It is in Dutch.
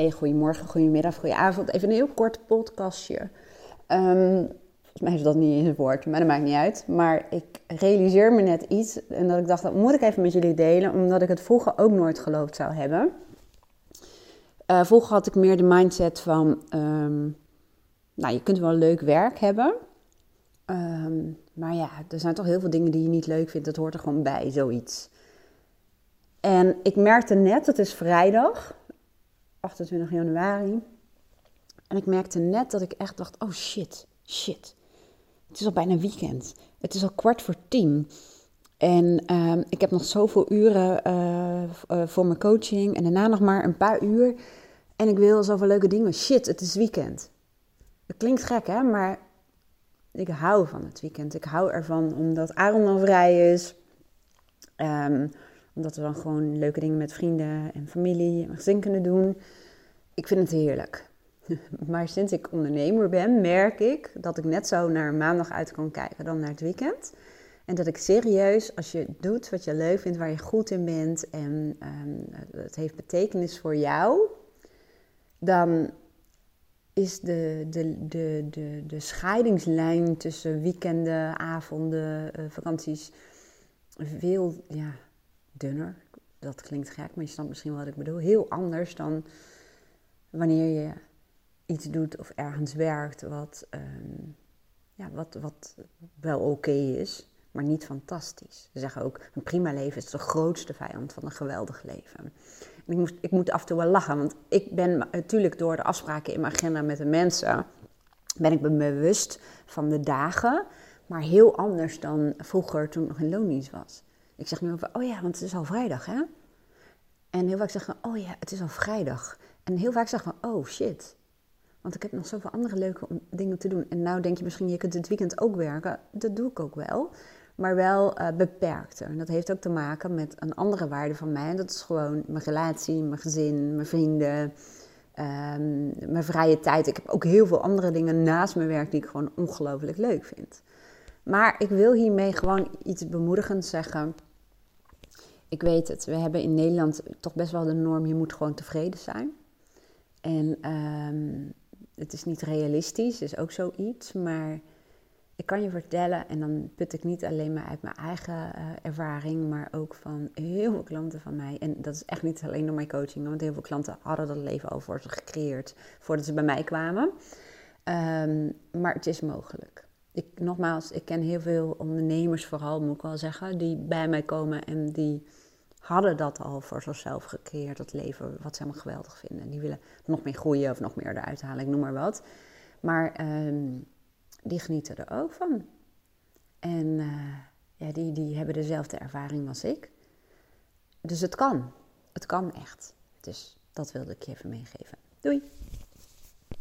Hey, goedemorgen, goedemiddag, goedenavond. Even een heel kort podcastje. Um, volgens mij is dat niet in het woord, maar dat maakt niet uit. Maar ik realiseer me net iets en dat ik dacht, dat moet ik even met jullie delen, omdat ik het vroeger ook nooit geloofd zou hebben. Uh, vroeger had ik meer de mindset van, um, nou, je kunt wel leuk werk hebben, um, maar ja, er zijn toch heel veel dingen die je niet leuk vindt. Dat hoort er gewoon bij, zoiets. En ik merkte net, het is vrijdag, 28 januari. En ik merkte net dat ik echt dacht: oh shit, shit. Het is al bijna weekend. Het is al kwart voor tien. En uh, ik heb nog zoveel uren uh, uh, voor mijn coaching. En daarna nog maar een paar uur. En ik wil zoveel leuke dingen. Shit, het is weekend. Het klinkt gek, hè? Maar ik hou van het weekend. Ik hou ervan omdat Aaron dan vrij is. Um, omdat we dan gewoon leuke dingen met vrienden en familie en gezin kunnen doen. Ik vind het heerlijk. Maar sinds ik ondernemer ben, merk ik dat ik net zo naar maandag uit kan kijken dan naar het weekend. En dat ik serieus, als je doet wat je leuk vindt, waar je goed in bent en um, het heeft betekenis voor jou, dan is de, de, de, de, de scheidingslijn tussen weekenden, avonden, uh, vakanties veel ja, dunner. Dat klinkt gek, maar je snapt misschien wat ik bedoel. Heel anders dan wanneer je iets doet of ergens werkt wat, um, ja, wat, wat wel oké is, maar niet fantastisch. Ze zeggen ook, een prima leven is de grootste vijand van een geweldig leven. En ik, moest, ik moet af en toe wel lachen, want ik ben natuurlijk door de afspraken in mijn agenda met de mensen, ben ik me bewust van de dagen, maar heel anders dan vroeger toen ik nog in loondienst was. Ik zeg nu over, oh ja, want het is al vrijdag, hè? En heel vaak zeggen, oh ja, het is al vrijdag. En heel vaak zeggen van, oh shit. Want ik heb nog zoveel andere leuke dingen te doen. En nou denk je misschien, je kunt het weekend ook werken. Dat doe ik ook wel. Maar wel uh, beperkter. En dat heeft ook te maken met een andere waarde van mij. En dat is gewoon mijn relatie, mijn gezin, mijn vrienden, um, mijn vrije tijd. Ik heb ook heel veel andere dingen naast mijn werk die ik gewoon ongelooflijk leuk vind. Maar ik wil hiermee gewoon iets bemoedigends zeggen. Ik weet het, we hebben in Nederland toch best wel de norm, je moet gewoon tevreden zijn. En um, het is niet realistisch, is ook zoiets, maar ik kan je vertellen, en dan put ik niet alleen maar uit mijn eigen uh, ervaring, maar ook van heel veel klanten van mij. En dat is echt niet alleen door mijn coaching, want heel veel klanten hadden dat leven al voor ze gecreëerd voordat ze bij mij kwamen. Um, maar het is mogelijk. Ik, nogmaals, ik ken heel veel ondernemers vooral, moet ik wel zeggen, die bij mij komen en die hadden dat al voor zichzelf gecreëerd, dat leven wat ze helemaal geweldig vinden. Die willen nog meer groeien of nog meer eruit halen, ik noem maar wat. Maar um, die genieten er ook van. En uh, ja, die, die hebben dezelfde ervaring als ik. Dus het kan. Het kan echt. Dus dat wilde ik je even meegeven. Doei!